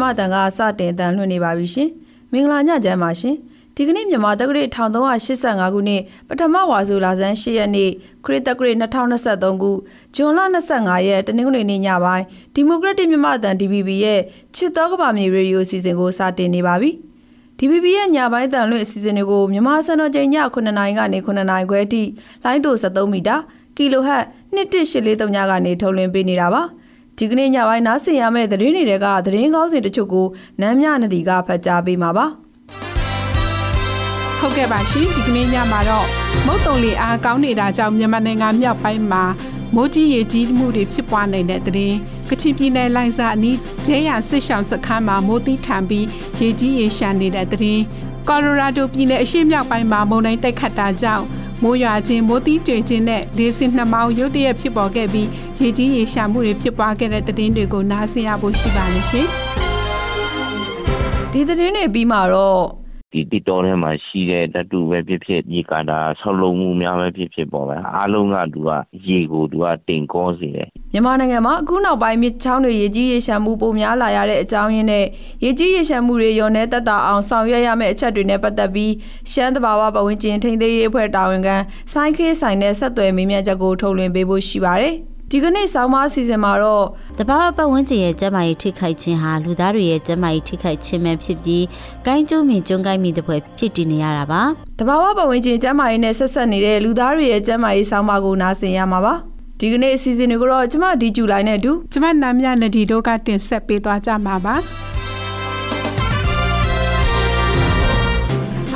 မြန်မာတန်ကစတင်တန်လွှင့်နေပါပြီရှင်မင်္ဂလာညချမ်းပါရှင်ဒီကနေ့မြန်မာတက္ကရာ1385ခုနှစ်ပထမဝါဆိုလာဇန်10ရက်နေ့ခရစ်တက္ကရာ2023ခုဇွန်လ25ရက်တနင်္ဂနွေနေ့ညပိုင်းဒီမိုကရက်တစ်မြန်မာတန် DBB ရဲ့ချစ်တော်ကဘာမြေရေဒီယိုအစီအစဉ်ကိုစတင်နေပါပြီ DBB ရဲ့ညပိုင်းတန်လွင့်အစီအစဉ်တွေကိုမြန်မာစံတော်ချိန်ည9:00နာရီကနေ9:00နာရီခွဲအထိလိုင်းတို73မီတာကီလိုဟတ်11843ညကနေထုတ်လွှင့်ပေးနေတာပါ ဒီကနေ့ညပိုင်းနားဆင်ရမယ့်သတင်းတွေကသတင်းကောင်းစီတချို့ကိုနမ်းမြနဒီကဖတ်ကြားပေးမှာပါဟုတ်ကဲ့ပါရှင်ဒီကနေ့ညမှာတော့မုတ်တုံလီအားကောင်းနေတာကြောင့်မြန်မာနိုင်ငံမြောက်ပိုင်းမှာမိုးကြီးရေကြီးမှုတွေဖြစ်ပွားနေတဲ့သတင်းကချင်ပြည်နယ်လိုင်စာအနီးဂျဲရဆစ်ရှောင်းစခန်းမှာမိုးတိထန်ပြီးရေကြီးရေရှမ်းနေတဲ့သတင်းကော်ရိုရာဒိုပြည်နယ်အရှေ့မြောက်ပိုင်းမှာမုန်တိုင်းတိုက်ခတ်တာကြောင့် မိုးရွာခြင်းမိုးတီးတွေ့ခြင်းနဲ့လေဆင်နှမောင်းရုတ်တရက်ဖြစ်ပေါ်ခဲ့ပြီးရေကြီးရေရှာမှုတွေဖြစ်ပွားခဲ့တဲ့သတင်းတွေကိုနားဆင်ရဖို့ရှိပါလိမ့်ရှင်ဒီသတင်းတွေပြီးမှတော့ ဒီတီတော်ထဲမှာရှိတဲ့ဓာတုပဲဖြစ်ဖြစ်ရေကာတာဆောက်လုပ်မှုများပဲဖြစ်ဖြစ်ပေါ့ဗျာအားလုံးကသူကရေကိုသူကတင်ကောစေတယ်မြန်မာနိုင်ငံမှာအခုနောက်ပိုင်းမြစ်ချောင်းတွေရေကြီးရေရှမ်းမှုပိုများလာရတဲ့အကြောင်းရင်းနဲ့ရေကြီးရေရှမ်းမှုတွေရောနေတက်တာအောင်ဆောင်ရွက်ရမယ့်အချက်တွေနဲ့ပတ်သက်ပြီးရှမ်းတဘာဝပဝန်းကျင်ထိန်းသိမ်းရေးအဖွဲ့တာဝန်ခံစိုင်းခေးဆိုင်နဲ့ဆက်သွယ်မေးမြန်းချက်ကိုထုတ်လွှင့်ပေးဖို့ရှိပါတယ်။ ဒီကနေ့ဆောင်းပါးအစီအစဉ်မှာတော့တဘာဝပတ်ဝန်းကျင်ရဲ့ကျန်းမာရေးထိခိုက်ခြင်းဟာလူသားတွေရဲ့ကျန်းမာရေးထိခိုက်ခြင်းပဲဖြစ်ပြီးကိုင်းကျုံမြင့်ကျုံကိုင်းမိတဲ့ဖွဲ့ဖြစ်တည်နေရတာပါတဘာဝပတ်ဝန်းကျင်ကျန်းမာရေးနဲ့ဆက်ဆက်နေတဲ့လူသားတွေရဲ့ကျန်းမာရေးဆောင်းပါးကိုနားဆင်ရမှာပါဒီကနေ့အစီအစဉ်တွေကိုတော့ကျမဒီဂျူလိုင်းနဲ့အတူကျမနာမြနဒီတို့ကတင်ဆက်ပေးသွားကြမှာပါ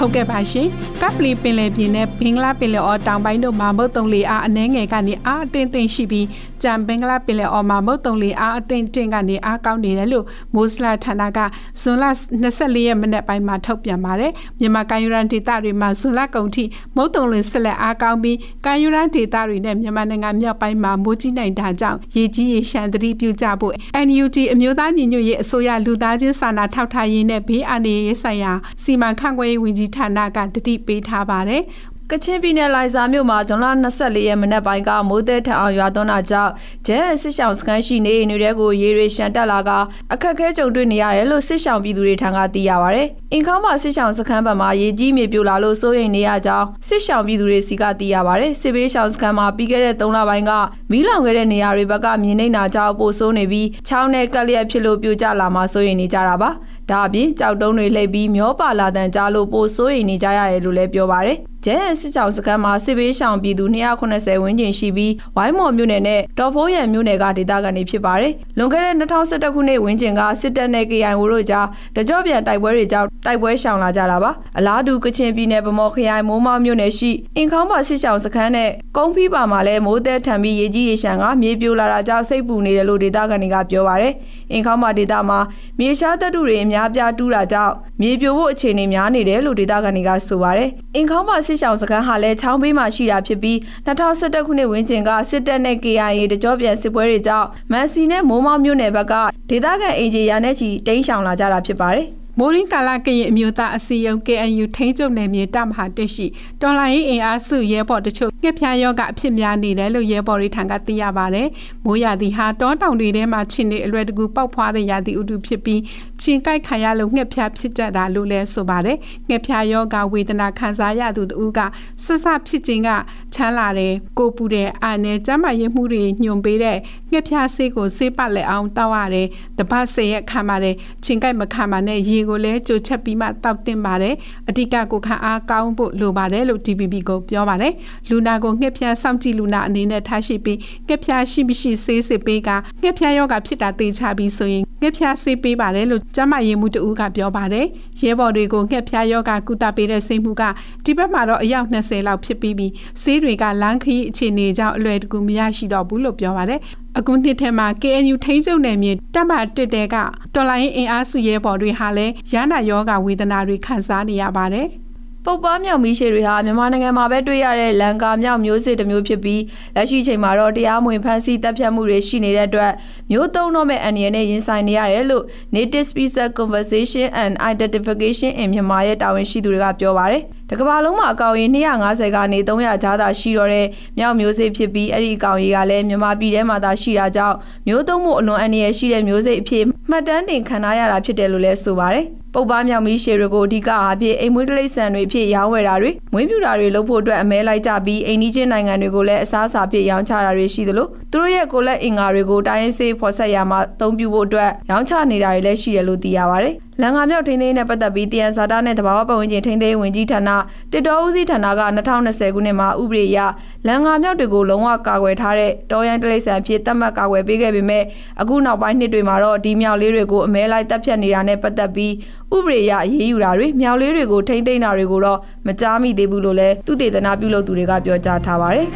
ဟုတ်ကဲ့ပါရှင်ကပ်ပလီပင်လယ်ပြင်နဲ့ဘင်္ဂလားပင်လယ်အော်တောင်ပိုင်းတို့မှာမုတ်တုံလေအားအနှဲငယ်ကနေအားအသင့်သင့်ရှိပြီးကြံဘင်္ဂလားပင်လယ်အော်မှာမုတ်တုံလေအားအသင့်တင့်ကနေအားကောင်းနေတယ်လို့မိုးစလာဌာနကဇွန်လ24ရက်မနေ့ပိုင်းမှာထုတ်ပြန်ပါတယ်မြန်မာကမ်းရိုးတန်းဒေသတွေမှာဇွန်လကုန်ထိမုတ်တုံလေဆက်လက်အားကောင်းပြီးကမ်းရိုးတန်းဒေသတွေနဲ့မြန်မာနိုင်ငံမြောက်ပိုင်းမှာမိုးကြီးနိုင်တာကြောင့်ရေကြီးရေရှမ်းသတိပြုကြဖို့ NUT အမျိုးသားညီညွတ်ရေးအစိုးရလူသားချင်းစာနာထောက်ထားရေးနဲ့ဘေးအန္တရာယ်ဆိုင်ရာစီမံခန့်ခွဲရေးဝန်ကြီးဌာနကတတိပေးထားပါတယ်ကချင်ပြည်နယ်လိုင်ဇာမြို့မှာဇွန်လ24ရက်မနက်ပိုင်းကမိုးသည်ထအောင်ရွာသွန်းတာကြောင့်ဂျဲစစ်ရှောင်းစခန်းရှိနေအိမ်တွေကိုရေတွေရှန်တက်လာကအခက်အခဲကြုံတွေ့နေရတယ်လို့စစ်ရှောင်းပြည်သူတွေထံကသိရပါဗျ။အင်ခေါင်းမှာစစ်ရှောင်းစခန်းဘက်မှာရေကြီးမြေပြိုလာလို့စိုးရိမ်နေရကြောင်းစစ်ရှောင်းပြည်သူတွေစီကသိရပါဗျ။စစ်ဘေးရှောင်းစခန်းမှာပြီးခဲ့တဲ့3လပိုင်းကမီးလောင်ခဲ့တဲ့နေရာတွေဘက်ကမြင်နေတာကြောင့်ပိုဆိုးနေပြီးချောင်းနဲ့ကက်လျက်ဖြစ်လို့ပြိုကျလာမှစိုးရိမ်နေကြတာပါ။ ဒါအပြင်ကြောက်တုံးတွေလှိပ်ပြီးမျောပါလာတန်ကြားလို့ပိုစိုးရိမ်နေကြရတယ်လို့လည်းပြောပါရယ် ကျဲစစ်ကြောင်စခန်းမှာစစ်ဘေးရှောင်ပြည်သူ290ဝန်းကျင်ရှိပြီးဝိုင်းမော်မြို့နယ်နဲ့ဒေါ်ဖိုးရံမြို့နယ်ကဒေသခံတွေဖြစ်ပါတယ်။လွန်ခဲ့တဲ့2011ခုနှစ်ဝန်းကျင်ကစစ်တပ်နဲ့ KIO တို့ကြားတကြော့ပြန်တိုက်ပွဲတွေကြောင့်တိုက်ပွဲရှောင်လာကြတာပါ။အလားတူကချင်ပြည်နယ်ဗမော်ခရိုင်မိုးမောက်မြို့နယ်ရှိအင်ခေါင်းပါစစ်ရှောင်စခန်းနဲ့ကုန်းဖီးပါမှာလည်းမိုးသည်ထံပြီးရေကြီးရေရှမ်းကမြေပြိုလာတာကြောင့်စိတ်ပူနေတယ်လို့ဒေသခံတွေကပြောပါတယ်။အင်ခေါင်းပါဒေသမှာမြေရှားတပ်တူတွေအများပြားတူးတာကြောင့်မြေပြိုဖို့အခြေအနေများနေတယ်လို့ဒေသခံတွေကဆိုပါတယ်။အင်ခေါင်းပါစစ်ရှောင်စခန်းဟာလည်းချောင်းဘေးမှာရှိတာဖြစ်ပြီး2011ခုနှစ်ဝန်းကျင်ကစစ်တပ်နဲ့ KIA တကြောပြန်စစ်ပွဲတွေကြောင့်မန်စီနဲ့မိုးမောက်မြို့နယ်ဘက်ကဒေသခံအင်ဂျီယာနဲ့ချီတိမ်းရှောင်လာကြတာဖြစ်ပါတယ်။ မိုးရင်းကာလကရင်အမျိုးသားအစည်းအရုံး KNU ထိန်းချုပ်နယ်မြေတမဟာတက်ရှိတော်လိုင်းရင်အင်အားစုရဲဘော်တချို့ငှက်ဖျားယောဂအဖြစ်များနေတယ်လို့ရဲဘော်တွေထံကသိရပါဗျ။မိုးရာသီဟာတောတောင်တွေထဲမှာချင်းနေအလွယ်တကူပေါက်ဖွားတဲ့ရာသီဥတုဖြစ်ပြီးချင်းကိုက်ခံရလို့ငှက်ဖျားဖြစ်ကြတာလို့လည်းဆိုပါတယ်။ငှက်ဖျားယောဂဝေဒနာခံစားရသူတို့ကဆဆဖြစ်ခြင်းကချမ်းလာတယ်ကိုပူတဲ့အာနယ်ကျမ်းမာရေးမှုတွေညွန်ပေးတဲ့ငှက်ဖျားဆေးကိုဆေးပတ်လက်အောင်တောက်ရတယ်။တပတ်ဆေးရက်ခံပါတယ်ချင်းကိုက်မခံပါနဲ့ရေကိုလည်းကြိုချက်ပြီးမှတောက်တင်ပါတယ်အဓိကကိုခံအားကောင်းဖို့လိုပါတယ်လို့ DPP ကိုပြောပါတယ်လူနာကိုငှက်ဖျားစောင့်ကြည့်လူနာအနေနဲ့ထားရှိပြီးငှက်ဖျားရှိမရှိဆေးစစ်ပေးကငှက်ဖျားယောဂဖြစ်တာသိချပြီးဆိုရင်ငှက်ဖျားဆေးပေးပါတယ်လို့ကျမရေးမှုတူကပြောပါတယ်ရဲဘော်တွေကိုငှက်ဖျားယောဂကုသပေးတဲ့စိတ်မှုကဒီဘက်မှာတော့အယောက်20လောက်ဖြစ်ပြီးပြီးဆေးတွေကလမ်းခရီးအခြေအနေကြောင့်အလွယ်တကူမရရှိတော့ဘူးလို့ပြောပါတယ် အခုနှစ်ထဲမှာ KNU ထိန်းချုပ်နယ်မြေတပ်မတစ်တဲကတော်လိုင်းအင်အားစုရဲဘော်တွေဟာလည်းရန်နာယောဂဝေဒနာတွေခံစားနေရပါတယ်။ ပုပ်ပွားမြောက်မီးရှည်တွေဟာမြန်မာနိုင်ငံမှာပဲတွေ့ရတဲ့လန်ကာမြောက်မျိုးစစ်တစ်မျိုးဖြစ်ပြီးလက်ရှိချိန်မှာတော့တရားမဝင်ဖမ်းဆီးတပ်ဖြတ်မှုတွေရှိနေတဲ့အတွက်မျိုးသုံးတော့မဲ့အန္တရာယ်နဲ့ရင်ဆိုင်နေရတယ်လို့ Native Speaker Conservation and Identification in မြန်မာရဲ့တာဝန်ရှိသူတွေကပြောပါတယ်။တကဘာလုံးမှာအကောင်ရေ250ကနေ300ကြားသာရှိတော့တဲ့မြောက်မျိုးစိတ်ဖြစ်ပြီးအဲ့ဒီအကောင်ရေကလည်းမြန်မာပြည်ထဲမှာသာရှိတာကြောင့်မျိုးသုံးမှုအလွန်အန္တရာယ်ရှိတဲ့မျိုးစိတ်အဖြစ်မှတ်တမ်းတင်ခံထားရတာဖြစ်တယ်လို့လည်းဆိုပါတယ်။ ပုပ်ပားမြောက်မီးရှည်တွေကိုအဓိကအားဖြင့်အိမ်မွေးတိရစ္ဆာန်တွေဖြစ်ရောင်းဝယ်တာတွေမွေးမြူတာတွေလုပ်ဖို့အတွက်အမဲလိုက်ကြပြီးအိမ်နီးချင်းနိုင်ငံတွေကိုလည်းအစားအစာဖြစ်ရောင်းချတာတွေရှိသလိုသူတို့ရဲ့ကိုလက်အင်္ဂါတွေကိုတိုင်းရင်းစေးဖော်ဆက်ရမှာအသုံးပြုဖို့အတွက်ရောင်းချနေတာတွေလည်းရှိတယ်လို့သိရပါတယ်။လန်ငါမြောက်ထိန်းသိမ်းနဲ့ပတ်သက်ပြီးတယန်ဇာတာနဲ့တဘာဝပတ်ဝန်းကျင်ထိန်းသိမ်းဝင်ကြီးဌာနတစ်တော်ဦးစီးဌာနက2020ခုနှစ်မှာဥပဒေအရလန်ငါမြောက်တွေကိုလုံးဝကာကွယ်ထားတဲ့တော်ရန်တလိษံဖြစ်သတ်မှတ်ကာကွယ်ပေးခဲ့ပေမဲ့အခုနောက်ပိုင်းနှစ်တွေမှာတော့ဒီမြောက်လေးတွေကိုအမဲလိုက်တပ်ဖြတ်နေတာနဲ့ပတ်သက်ပြီးဥပဒေအရအရေးယူတာတွေမြောက်လေးတွေကိုထိန်းသိမ်းတာတွေကိုတော့မကြားမိသေးဘူးလို့လည်းသူတေသနာပြုလုပ်သူတွေကပြောကြားထားပါတယ်။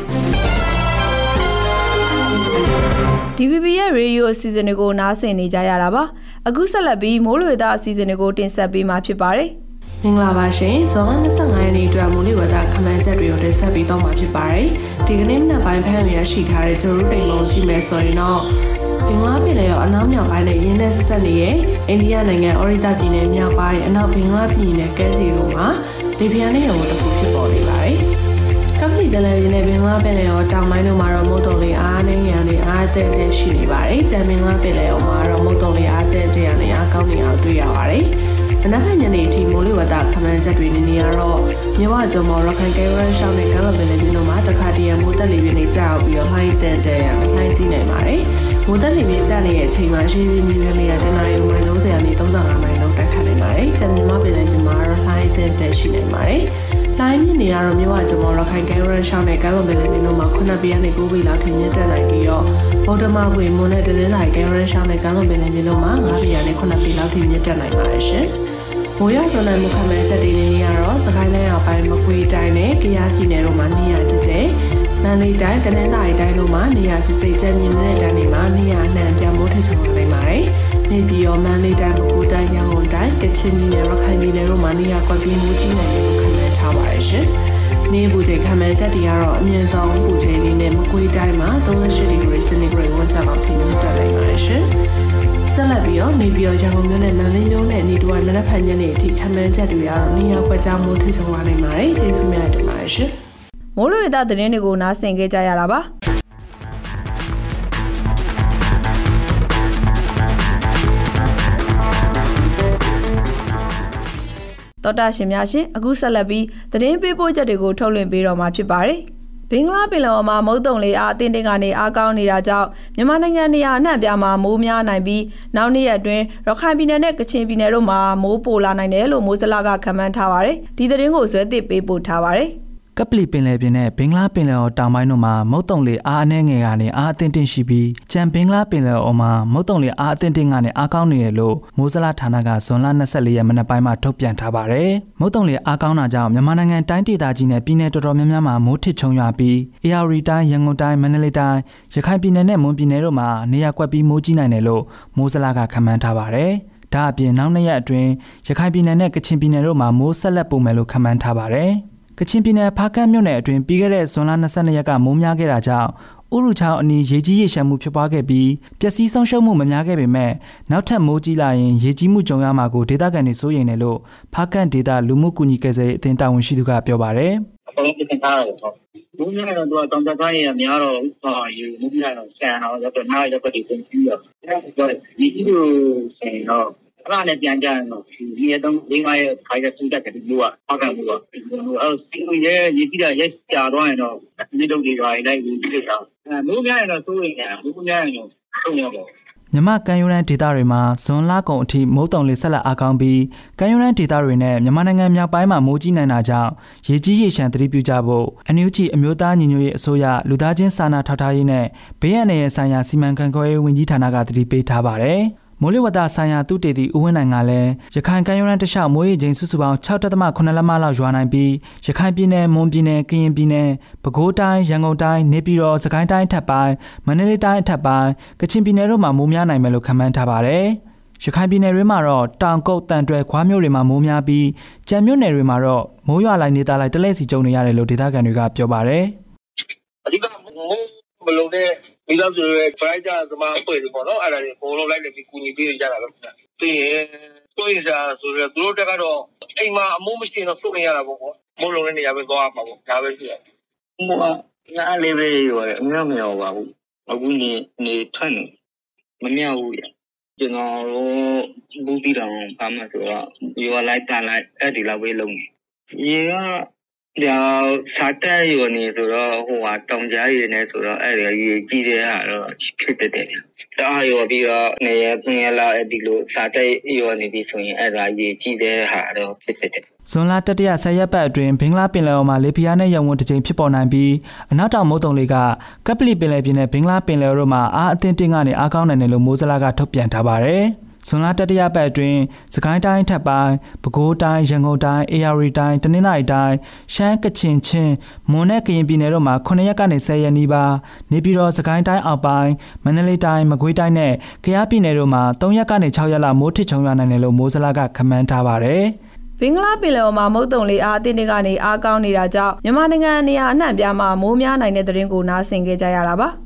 DVB ရဲ့ radio အစီအစဉ်တွေကိုနားဆင်နေကြရတာပါ အခုဆက်လက်ပြီးမိုးလေဝသအစီအစဉ်တွေကိုတင်ဆက်ပေးမှာဖြစ်ပါတယ်မင်္ဂလာပါရှင်ဇွန်လ25ရက်နေ့အတွက်မိုးလေဝသခမန်းချက်တွေကိုတင်ဆက်ပေးတော့မှာဖြစ်ပါတယ်ဒီကနေ့မနက်ပိုင်းဖမ်းရရှိထားတဲ့ဂျိုရူတိမ်မုံကြည့်မယ်ဆိုရင်တော့ဘင်္ဂလားပြည်နယ်ရောအနောက်မြောက်ပိုင်းနဲ့ရင်းနှီးဆက်ဆက်နေတဲ့အိန္ဒိယနိုင်ငံအော်ရီတာပြည်နယ်မြောက်ပိုင်းအနောက်ဘင်္ဂလားပြည်နယ်ကဲစီတို့မှာလေပြင်းနဲ့ရောတစ်ခုဖြစ်ပေါ်နေပါတယ် ကပ္ပလီပလန်ရင်းနဲ့ဘင်္ဂလားပင်လယ်ရောတောင်ပိုင်းတို့မှာတော့မုတ်တုံလေးအားနဲ့ငြံလေးအားတက်တက်ရှိနေပါတယ်။ဂျမ်ဘင်္ဂလားပင်လယ်ရောမှာတော့မုတ်တုံလေးအားတက်တက်ရနေအားကောင်းနေအောင်တွေ့ရပါတယ်။အနောက်ဘက်ညနေအထိမိုးလေဝသခမန်းချက်တွေနေနေရတော့မြဝကျုံမော်ရခိုင်ကဲရန်ရှောင်းနဲ့ကမ်းလွန်ပင်လယ်ပြင်တို့မှာတခါတည်းမိုးတက်လေပြင်းနေကြအောင်ပြီးတော့လှိုင်းတက်တက်ရလှိုင်းကြည့်နိုင်ပါတယ်။မိုးတက်လေပြင်းကျနေတဲ့အချိန်မှာရှင်းရှင်းမြင်မြင်လေးရတနာရီမိုင်30ရာနေ35မိုင်လောက်တက်ခတ်နိုင်ပါတယ်။ဂျမ်မြမပင်လယ်ပြင်မှာတော့လှိုင်းတက်တက်ရှိနိုင်ပါတယ်။ လိုင်းမြင့်နေရတော့မြဝကျမောရခိုင်ကဲရန်ရှောင်းနဲ့ကဲလွန်ပင်လယ်ပြင်တို့မှာ9ပြည်ကနေ9ပြည်လောက်ထိမြင့်တက်နိုင်ပြီးတော့ဗုဒ္ဓမကွေမွန်နဲ့တလင်းလိုက်ကဲရန်ရှောင်းနဲ့ကဲလွန်ပင်လယ်ပြင်တို့မှာ9ပြည်ကနေ9ပြည်လောက်ထိမြင့်တက်နိုင်ပါတယ်ရှင်။မိုးရောက်သွန်းတဲ့မုခမဲချက်တွေနေရတော့စကိုင်းတိုင်းအောက်ပိုင်းမကွေတိုင်းနဲ့ကယားပြည်နယ်တို့မှာနေရာကျကျမန္တလေးတိုင်းတနင်္သာရီတိုင်းတို့မှာနေရာစစ်စစ်ကျမြင့်တဲ့တိုင်းတွေမှာနေရာအနှံ့ပြမိုးထချုံနိုင်ပါတယ်။နေပြည်တော်မန္တလေးတိုင်းမကွေတိုင်းရန်ကုန်တိုင်းကချင်ပြည်နယ်ရခိုင်ပြည်နယ်တို့မှာနေရာကွက်ပြီးမိုးကြီးနိုင်တဲ့ခမဲ ထားပါတယ်ရှင်။နေပူချိန်ခံမှန်းချက်တွေကတော့အမြင့်ဆုံးပူချိန်လေးနဲ့မကွေးတိုင်းမှာ38ဒီဂရီစင်တီဂရိတ်ဝန်းကျင်လောက်ထိမြင့်တက်နိုင်ပါတယ်ရှင်။ဆက်လက်ပြီးတော့နေပြည်တော်ရန်ကုန်မြို့နဲ့မန္တလေးမြို့နဲ့နေတူဝိုင်မနက်ဖြန်ညနေအထိခံမှန်းချက်တွေကတော့နေရာကွက်ကြားမိုးထိချုံလာနိုင်ပါတယ်။ကျေးဇူးများတင်ပါတယ်ရှင်။မိုးလေဝသသတင်းတွေကိုနားဆင်ကြကြရတာပါ။ တော်တာရှင်များရှင်အခုဆက်လက်ပြီးသတင်းပေးပို့ချက်တွေကိုထုတ်လွှင့်ပေးတော့မှာဖြစ်ပါတယ်ဘင်္ဂလားပင်လယ်အော်မှာမုတ်တုံလေးအားအသင်းတင်ကနေအားကောင်းနေတာကြောင့်မြန်မာနိုင်ငံနေရာအနှံ့ပြားမှာမိုးများနိုင်ပြီးနောက်နေ့ရက်အတွင်းရခိုင်ပြည်နယ်နဲ့ကချင်ပြည်နယ်တို့မှာမိုးပိုလာနိုင်တယ်လို့မိုးစလာကခန့်မှန်းထားပါတယ်။ဒီသတင်းကိုဇွဲသစ်ပေးပို့ထားပါတယ်။ ကပလီပင်လယ်ပြင်နဲ့ဘင်္ဂလားပင်လယ်အော်တောင်ပိုင်းတို့မှာမုတ်တုံလေအားအနှဲငယ်ကနေအားအသင့်တင့်ရှိပြီးကြံဘင်္ဂလားပင်လယ်အော်မှာမုတ်တုံလေအားအသင့်တင့်ကနေအားကောင်းနေတယ်လို့မိုးစလဌာနကဇွန်လ24ရက်မနက်ပိုင်းမှာထုတ်ပြန်ထားပါတယ်။မုတ်တုံလေအားကောင်းတာကြောင့်မြန်မာနိုင်ငံတိုင်းဒေသကြီးနဲ့ပြည်내တော်တော်များများမှာမိုးထစ်ချုံရွာပြီးအေရရီတိုင်းရန်ကုန်တိုင်းမန္တလေးတိုင်းရခိုင်ပြည်နယ်နဲ့မွန်ပြည်နယ်တို့မှာနေရာကွက်ပြီးမိုးကြီးနိုင်တယ်လို့မိုးစလကခန့်မှန်းထားပါတယ်။ဒါအပြင်နောက်နှစ်ရက်အတွင်းရခိုင်ပြည်နယ်နဲ့ကချင်ပြည်နယ်တို့မှာမိုးဆက်လက်ပုံမယ်လို့ခန့်မှန်းထားပါတယ်။ ကချင်ပြည်နယ်ဖားကန့်မြို့နယ်အတွင်းပြီးခဲ့တဲ့ဇွန်လ22ရက်ကမိုးများခဲ့တာကြောင့်ဥရုချောင်းအနီးရေကြီးရေရှမ်းမှုဖြစ်ပွားခဲ့ပြီးပျက်စီးဆုံးရှုံးမှုမများခဲ့ပေမဲ့နောက်ထပ်မိုးကြီးလာရင်ရေကြီးမှုကြုံရမှာကိုဒေသခံတွေစိုးရိမ်တယ်လို့ဖားကန့်ဒေသလူမှုကူညီကယ်ဆယ်ရေးအသင်းတာဝန်ရှိသူကပြောပါတယ်။အကုန်လုံးပြင်ထားရတယ်ဟုတ်။မိုးများတော့သူကတောင်တန်းရများတော့ဟာရေမိုးများတော့ဆန်တော့တော့နားရတော့ဒီပုံကြည့်ရ။အဲဒါဒီဒီလိုဆန်တော့ အဲ့ဒါနဲ့ပြန်ကြရင်တော့ဒီရက်တော့၄၅ရက်ခါရစူးတတ်တယ်ဒီလိုကဟောက်ကန်လို့ကအဲ့စီရဲရည်ကြည့်တာရက်ကြာတော့ရင်တော့ဒီလိုတွေပါလိုက်ပြီးကြည့်တာအဲမိုးများရင်တော့စိုးရိမ်တယ်မိုးများရင်တော့ဆုံးရတော့မြမကန်ယူရန်ဒေသတွေမှာဇွန်လကုန်အထိမိုးတုံလေးဆက်လက်အားကောင်းပြီးကန်ယူရန်ဒေသတွေနဲ့မြန်မာနိုင်ငံမြောက်ပိုင်းမှာမိုးကြီးနိုင်တာကြောင့်ရေကြီးရေရှမ်းသတိပြုကြဖို့အန်ယူဂျီအမျိုးသားညီညွတ်ရေးအစိုးရလူသားချင်းစာနာထောက်ထားရေးနဲ့ဘေးအန္တရာယ်ဆိုင်ရာစီမံခန့်ခွဲရေးဝန်ကြီးဌာနကသတိပေးထားပါတယ်။ မိုးလေဝသဆိုင်ရာသူတေသည့်ဦးဝင်းနိုင်ကလည်းရခိုင်ကမ်းရိုးတန်းတလျှောက်မိုးရေချိန်စုစုပေါင်း6.8လက်မလောက်ရွာနိုင်ပြီးရခိုင်ပြည်နယ်မွန်ပြည်နယ်ကရင်ပြည်နယ်ပဲခူးတိုင်းရန်ကုန်တိုင်းနေပြည်တော်စကိုင်းတိုင်းထပ်ပိုင်းမန္တလေးတိုင်းထပ်ပိုင်းကချင်ပြည်နယ်တို့မှာမိုးများနိုင်မယ်လို့ခန့်မှန်းထားပါတယ်ရခိုင်ပြည်နယ်တွေမှာတော့တောင်ကုတ်တန်တွဲခွားမြို့တွေမှာမိုးများပြီးကြံမြို့နယ်တွေမှာတော့မိုးရွာလိုက်နေတာလိုက်တလဲစီကျုံနေရတယ်လို့ဒေသခံတွေကပြောပါတယ်အဓိကမိုးမလုံးတဲ့ မိသားစုရဲ့ driver သမားအဖွဲ့တွေပေါ့နော် အဲ့ဒါတွေအကုန်လုံးလိုက်နေပြီး ကူညီပေးနေကြတာပဲခင်ဗျ ပြီးရင်ကိုယ့်ရစာဆိုတော့သူတို့တက်ကတော့ အိမ်မှာအမိုးမရှိရင်တော့စုနေရတာပေါ့ပေါ့မိုးလုံးတဲ့နေရာပဲ သွားမှာပေါ့ ဒါပဲရှိတယ်မိုးကနားလေးပဲရောအများမရောပါဘူး အခုနေနေထွက်နေမမြောက်ဘူးရကျွန်တော်တို့ ဘူးတီတောင်ဘာမှဆိုတော့ရောလိုက်တာလိုက် အဲ့ဒီလောက်ပဲလုံးနေ ရေက ဒါစားတဲ့ရောနေဆိုတော့ဟိုဟာတောင်ကြားရည်နေဆိုတော့အဲ့ဒါရေကြီးတဲ့ဟာတော့ဖြစ်တဲ့တယ်။တာရောပြီးတော့နေရနေရလာအဲ့ဒီလိုစားတဲ့ရောနေပြီဆိုရင်အဲ့ဒါရေကြီးတဲ့ဟာတော့ဖြစ်တဲ့တယ်ဇွန်လတတိယဆယ်ရက်ပတ်အတွင်းဘင်္ဂလားပင်လယ်အော်မှာလေပြင်းနဲ့ရောင်ဝန်းတစ်ကြိမ်ဖြစ်ပေါ်နိုင်ပြီးအနောက်တောင်မုတ်တုံလေးကကပလီပင်လယ်ပြင်နဲ့ဘင်္ဂလားပင်လယ်အော်တို့မှာအားအသင့်တင်ကနေအားကောင်းနိုင်တယ်လို့မိုးစလာကထုတ်ပြန်ထားပါတယ်။ ဇွန်လတတိယပတ်အတွင်းစကိုင်းတိုင်းထပ်ပိုင်းပဲခူးတိုင်းရန်ကုန်တိုင်းအေရရီတိုင်းတနင်္သာရီတိုင်းရှမ်းကချင်ချင်းမွန်နဲ့ကရင်ပြည်နယ်တို့မှာ9ရက်ကနေ10ရက်နီးပါးနေပြည်တော်စကိုင်းတိုင်းအောက်ပိုင်းမန္တလေးတိုင်းမကွေးတိုင်းနဲ့ကယားပြည်နယ်တို့မှာ3ရက်ကနေ6ရက်လောက်မိုးထစ်ချုံရွာနိုင်တယ်လို့မိုးစလာကခန့်မှန်းထားပါတယ်။ဘင်္ဂလားပင်လယ်အော်မှာမုတ်တုံလေးအားအသင်းတွေကနေအားကောင်းနေတာကြောင့်မြန်မာနိုင်ငံနေရာအနှံ့ပြားမှာမိုးများနိုင်တဲ့သတင်းကိုနားဆင်ခဲ့ကြရတာပါ။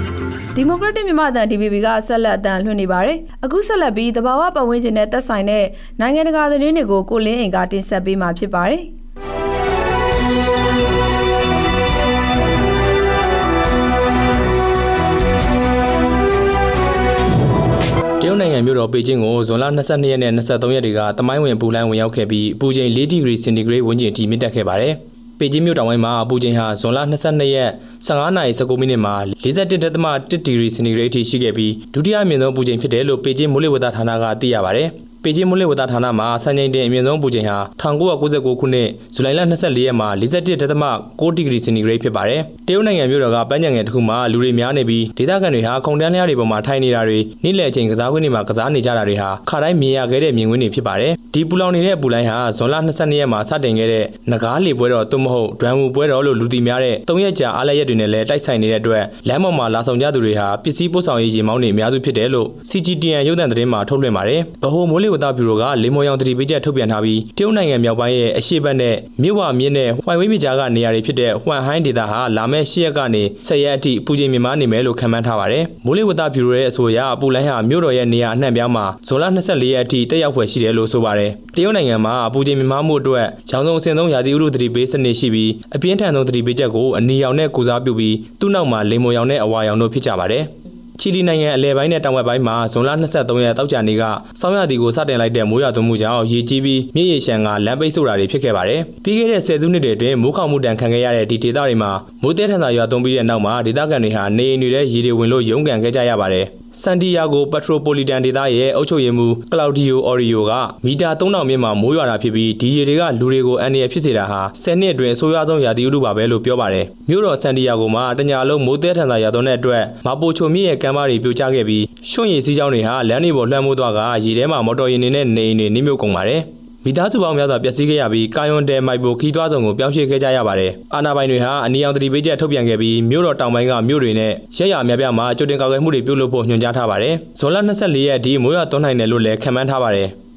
ဒီမိုကရက်တစ်မြန်မာအသံ DVB ကဆက်လက်အသံလွှင့်နေပါတယ်။အခုဆက်လက်ပြီးတဘာဝပတ်ဝန်းကျင်နဲ့သက်ဆိုင်တဲ့နိုင်ငံတကာသတင်းတွေကိုကိုလင်းအိမ်ကတင်ဆက်ပေးမှာဖြစ်ပါတယ်။တရုတ်နိုင်ငံမြို့တော်ပေကျင်းကိုဇွန်လ22ရက်နဲ့23ရက်တွေကတမိုင်းဝင်ပူလိုင်းဝင်ရောက်ခဲ့ပြီးအပူချိန်4ဒီဂရီစင်တီဂရိတ်ဝန်းကျင်အထိမြင့်တက်ခဲ့ပါတယ်။ ပေကျင်းမြို့တောင်ပိုင်းမှာအပူချိန်ဟာဇွန်လ22ရက်15နာရီ19မိနစ်မှာ41.1ဒီဂရီစင်တီဂရိတ်အထိရှိခဲ့ပြီးဒုတိယအမြင့်ဆုံးအပူချိန်ဖြစ်တယ်လို့ပေကျင်းမိုးလေဝသဌာနကသိရပါတယ်။ ပေကျင်းမိုးလေဝသဌာနမှာစံချိန်တင်အမြင့်ဆုံးပူချိန်ဟာ1999ခုနှစ်ဇူလိုင်လ24ရက်မှာ41.6ဒီဂရီစင်တီဂရိတ်ဖြစ်ပါတယ်။တရုတ်နိုင်ငံမြို့တော်ကပန်းခြံငယ်တစ်ခုမှာလူတွေများနေပြီးဒေသခံတွေဟာခုံတန်းလျားတွေပေါ်မှာထိုင်နေတာတွေနေ့လယ်အချိန်ကစားကွင်းတွေမှာကစားနေကြတာတွေဟာခါတိုင်းမြင်ရခဲ့တဲ့မြင်ကွင်းတွေဖြစ်ပါတယ်။ဒီပူလောင်နေတဲ့ပူလိုင်းဟာဇွန်လ22ရက်မှာစတင်ခဲ့တဲ့ငကားလေပွဲတော်သို့မဟုတ်ဒွမ်မူပွဲတော်လို့လူသိများတဲ့၃ရက်ကြာအားလပ်ရက်တွေနဲ့လည်းတိုက်ဆိုင်နေတဲ့အတွက်လမ်းပေါ်မှာလာဆောင်ကြသူတွေဟာပစ္စည်းပို့ဆောင်ရေးရေမောင်းတွေအများစုဖြစ်တယ်လို့ CGTN ရုပ်သံသတင်းမှာထုတ်လွှင့်ပါတယ်။ဗဟိုမိုးလေဝသဗျူရိုကလေမော်ရောင်တတိပေးချက်ထုတ်ပြန်ထားပြီးတရုတ်နိုင်ငံမြောက်ပိုင်းရဲ့အရှေ့ဘက်နဲ့မြစ်ဝမြစ်နဲ့ဟွိုင်ဝေးမြစ်ကြားကနေရာတွေဖြစ်တဲ့ဟွမ်ဟိုင်းဒေသဟာလာမယ့်၈ရက်ကနေ၁၀ရက်အထိပူချိန်မြင့်မားနေမယ်လို့ခန့်မှန်းထားပါတယ်။မိုးလေဝသဗျူရိုရဲ့အဆိုအရပူလိုင်းဟာမြို့တော်ရဲ့နေရာအနှံ့ပြားမှာဇွန်လ24ရက်အထိတက်ရောက်ဖွယ်ရှိတယ်လို့ဆိုပါတယ်။တရုတ်နိုင်ငံမှာပူချိန်မြင့်မားမှုအတွက်ရောင်စုံအဆင့်သုံးရာသီဥတုသတိပေးစနစ်ရှိပြီးအပြင်းထန်ဆုံးသတိပေးချက်ကိုအနီရောင်နဲ့ကုစားပြုပြီးသူ့နောက်မှာလေမော်ရောင်နဲ့အဝါရောင်တို့ဖြစ်ကြပါတယ်။ ချီလီနိုင်ငံအလဲပိုင်းနဲ့တောင်ဘက်ပိုင်းမှာဇွန်လ23ရက်တောက်ကြနေ့ကစောင်းရသည်ကိုစတင်လိုက်တဲ့မိုးရွာသွန်းမှုကြောင့်ရေကြီးပြီးမြစ်ရေရှမ်းကလမ်းပိတ်ဆို့တာတွေဖြစ်ခဲ့ပါတယ်။ပြီးခဲ့တဲ့ဆယ်စုနှစ်တွေအတွင်းမိုးခေါင်မှုတန်ခံခဲ့ရတဲ့ဒီဒေသတွေမှာမိုးတဲထန်သာရွာသွန်းပြီးတဲ့နောက်မှာဒေသခံတွေဟာနေအိမ်တွေထဲရေတွေဝင်လို့ရုန်းကန်ခဲ့ကြရပါတယ်။ ဆန်တီယာဂိုပက်ထရိုပိုလီတန်ဒေသရဲ့အုပ်ချုပ်ရေးမှူးကလောက်ဒီယိုအော်ရီယိုကမီတာ3000မြင့်မှာမိုးရွာတာဖြစ်ပြီးဒီရေတွေကလူတွေကိုအန္တရာယ်ဖြစ်စေတာဟာ10နှစ်အတွင်းအဆိုးရွားဆုံးရာသီဥတုပါပဲလို့ပြောပါတယ်။မြို့တော်ဆန်တီယာဂိုမှာတညာလုံးမိုးတဲထန်သာရွာသွန်းတဲ့အတွက်မာပိုချိုမြစ်ရဲ့ကမ်းပါးတွေပြိုကျခဲ့ပြီးရွှွန့်ရည်စည်းကြောင်းတွေဟာလမ်းတွေပေါ်လွှမ်းမိုးသွားကရေထဲမှာမော်တော်ယာဉ်တွေနဲ့နေအိမ်တွေနှိမ့်မြုပ်ကုန်ပါတယ်။ မိသားစုပေါင်းများစွာပျက်စီးခဲ့ရပြီးကာယွန်တဲမိုက်ပိုခီးသွားဆောင်ကိုပြောင်းရွှေ့ခဲ့ကြရပါတယ်။အာနာပိုင်တွေဟာအနီရောင်တတိပေးချက်ထုတ်ပြန်ခဲ့ပြီးမြို့တော်တောင်ပိုင်းကမြို့တွေနဲ့ရက်ရအများပြားမှာကြိုတင်ကာကွယ်မှုတွေပြုလုပ်ဖို့ညွှန်ကြားထားပါတယ်။ဇွန်လ24ရက်ဒီမိုးရွာသွန်းနိုင်တယ်လို့လည်းခန့်မှန်းထားပါတယ်။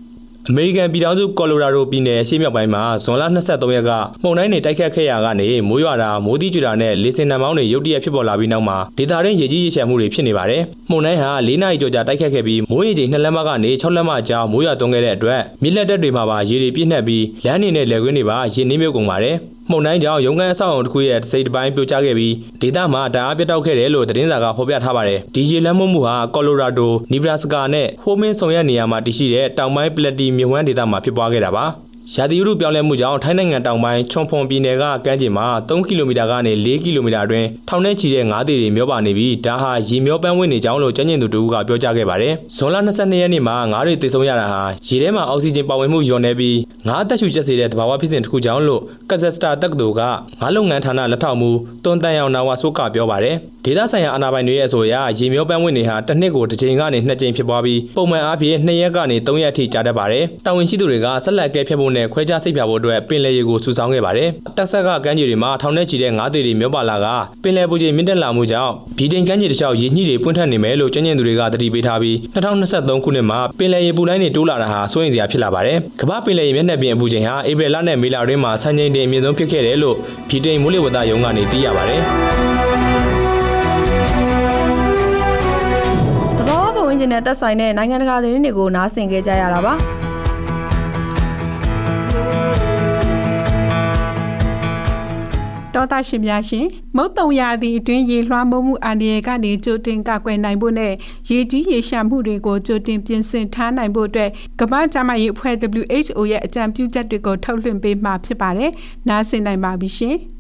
အမေရိကန်ပြည်ထောင်စုကော်လိုရာဒိုပြည်နယ်ရှေ့မြောက်ပိုင်းမှာဇွန်လ23ရက်ကမှုန်တိုင်းတွေတိုက်ခတ်ခဲ့ရာကနေမိုးရွာတာမိုးတိကျွတာနဲ့လေစင်နံမောင်းတွေရုတ်တရက်ဖြစ်ပေါ်လာပြီးနောက်မှာဒေသတွင်းရေကြီးရေချမ်းမှုတွေဖြစ်နေပါတယ်။မှုန်တိုင်းဟာ၄နာရီကျော်ကြာတိုက်ခတ်ခဲ့ပြီးမိုးရေချိန်2လက်မကနေ6လက်မကြားမိုးရွာသွန်းခဲ့တဲ့အတွက်မြစ်လက်တက်တွေမှာပါရေတွေပြည့်နှက်ပြီးလမ်းတွေနဲ့လယ်ကွင်းတွေပါရေနှင်းမြုပ်ကုန်ပါတယ်။ မှုန်တိုင်းကြောင့်ရုံးခန်းအဆောက်အုံတစ်ခုရဲ့စိတ်တစ်ပိုင်းပြိုကျခဲ့ပြီးဒေသမှာတအားပြတ်တောက်ခဲ့တယ်လို့သတင်းစာကဖော်ပြထားပါတယ်။ဒီရေလမ်းမှုမှုဟာကော်လိုရာဒို၊နီဘရာစကာနဲ့ဟိုမင်းဆောင်ရွက်နေရာမှာတည်ရှိတဲ့တောင်ပိုင်းပလက်တီမြစ်ဝှမ်းဒေသမှာဖြစ်ပွားခဲ့တာပါ။ ရာသီဥတုပြောင်းလဲမှုကြောင့်ထိုင်းနိုင်ငံတောင်ပိုင်းချွန်ဖွန်ပြည်နယ်ကကမ်းခြေမှာ3ကီလိုမီတာကနေ4ကီလိုမီတာအတွင်းထောင်ထဲချီတဲ့ငါးသေးတွေမျောပါနေပြီးဒါဟာရေမျောပန်းဝင်နေကြောင်းလို့ကျန်းကျင်သူတို့ကပြောကြားခဲ့ပါတယ်။ဇွန်လ22ရက်နေ့မှာငါးတွေသေဆုံးရတာဟာရေထဲမှာအောက်ဆီဂျင်ပါဝင်မှုလျော့နေပြီးငါးသက်ရှူကျက်စေတဲ့သဘာဝဖြစ်စဉ်တစ်ခုကြောင့်လို့ကဇက်စတာတက္ကသိုလ်ကငါးလုပ်ငန်းဌာနလက်ထောက်မှုတွန်တန်ယောင်နာဝါဆိုကပြောပါတယ်။ ဒေသဆိုင်ရာအာဏာပိုင်တွေရဲ့အဆိုအရရေမျောပန်းဝင်နေဟာတစ်နှစ်ကိုတစ်ကြိမ်ကနေနှစ်ကြိမ်ဖြစ်ပွားပြီးပုံမှန်အားဖြင့်2ရက်ကနေ3ရက်အထိကြာတတ်ပါတယ်။တာဝန်ရှိသူတွေကဆက်လက်ကဲဖြတ်ဖို့နဲ့ခွဲခြားစိတ်ဖြာဖို့အတွက်ပင်လယ်ရေကိုစုဆောင်းခဲ့ပါတယ်။တက်ဆက်ကကမ်းခြေတွေမှာထောင်ထဲချီတဲ့ငါးသေးတွေမျောပါလာကပင်လယ်ပူချိန်မြင့်တက်လာမှုကြောင့်ဗြိတိန်ကမ်းခြေတစ်လျှောက်ရေညှိတွေပွင့်ထက်နေမယ်လို့ကျန်းကျင်သူတွေကသတိပေးထားပြီး2023ခုနှစ်မှာပင်လယ်ရေပူလိုင်းတွေတိုးလာတာဟာစိုးရိမ်စရာဖြစ်လာပါတယ်။ကမ္ဘာပင်လယ်ရေမျက်နှာပြင်အပူချိန်ဟာဧပြီလနဲ့မေလတွင်းမှာစံချိန်တင်အမြင့်ဆုံးဖြစ်ခဲ့တယ်လို့ဗြိတိန်မိုးလေဝသရုံးကနေသိရပါတယ်။ ကျင်နဲ့သက်ဆိုင်တဲ့နိုင်ငံတကာသတင်းတွေကိုနားဆင်ကြကြရတာပါတော်သားရှင်များရှင်မုတ်တုံရာသီအတွင်းရေလွှမ်းမိုးမှုအန္တရာယ်ကနေကြိုတင်ကာကွယ်နိုင်ဖို့နဲ့ရေကြီးရေရှာမှုတွေကိုကြိုတင်ပြင်ဆင်ထားနိုင်ဖို့အတွက်ကမ္ဘာ့ကျန်းမာရေးအဖွဲ့ WHO ရဲ့အကြံပြုချက်တွေကိုထုတ်လွှင့်ပေးမှာဖြစ်ပါတယ်။နားဆင်နိုင်ပါပြီရှင်။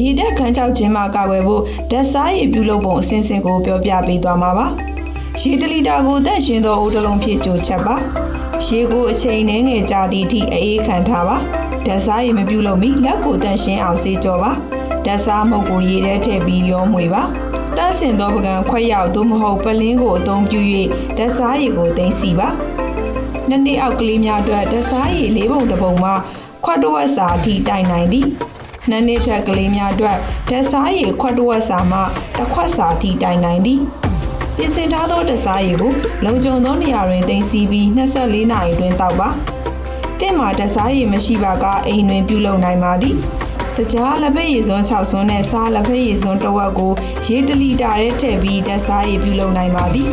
ရေတက်ခန်းချောက်ခြင်းမှာကာကွယ်ဖို့ဓာတ်စားရည်ပြုလုပ်ပုံအစဉ်စဉ်ကိုပြောပြပေးသွားမှာပါ။ရေတလီတာကိုတက်ရှင်သောဦးတလုံးဖြစ်ကြိုချက်ပါ။ရေကိုအချိန်နှဲငယ်ကြာသည့်အထိအေးခံထားပါ။ဓာတ်စားရည်မပြုလုပ်မီလက်ကိုတန့်ရှင်းအောင်စေးကြောပါဓာတ်စားမုတ်ကိုရေထဲထည့်ပြီးရောမွေပါတန့်စင်သောပကံခွက်ရောက်သို့မဟုတ်ပလင်းကိုအသုံးပြု၍ဓာတ်စားရည်ကိုသိမ်းစီပါနှစ်နှစ်အောက်ကလေးများအတွက်ဓာတ်စားရည်လေးပုံတစ်ပုံမှာခွက်တဝက်စာအထိတိုင်နိုင်သည် နှစ်နှစ်ထက်ကလေးများအတွက်ဓာတ်စားရည်ခွက်တဝက်စာမှတစ်ခွက်စာအထိတိုင်နိုင်သည်ပြင်ဆင်ထားသောဓာတ်စားရည်ကိုလုံခြုံသောနေရာတွင်သိမ်းဆည်းပြီး24နာရီတွင်တောက်ပါတင့်မှာတစားရည်မရှိပါကအိမ်တွင်ပြုလုပ်နိုင်ပါသည်တကြားလက်ဖက်ရည်စွန်း6စွန်းနဲ့စားလက်ဖက်ရည်စွန်းတစ်ဝက်ကိုရေတလီတာထဲထည့်ပြီးတစားရည်ပြုလုပ်နိုင်ပါသည်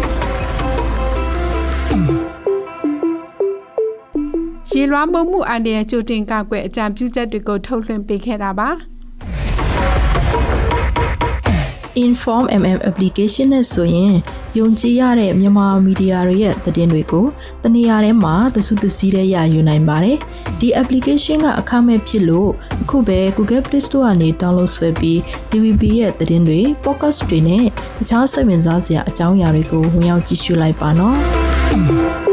လွှမ်းမိုးမှုအန္တရာယ်ကြိုတင်ကာကွယ်အကြံပြုချက်တွေကိုထုတ်လွှင့်ပေးခဲ့တာပါ Inform MM application နဲ့ဆိုရင်ယုံကြည်ရတဲ့မြန်မာမီဒီယာတွေရဲ့သတင်းတွေကိုတနေရာထဲမှာသစုသစည်းတဲ့ရယူနိုင်ပါတယ်။ဒီ application ကအခမဲ့ဖြစ်လို့အခုပဲ Google Play Store ကနေ download ဆွဲပြီး DVB ရဲ့သတင်းတွေ podcast တွေနဲ့တခြားစိတ်ဝင်စားစရာအကြောင်းအရာတွေကိုဝင်ရောက်ကြည့်ရှုလိုက်ပါနော်။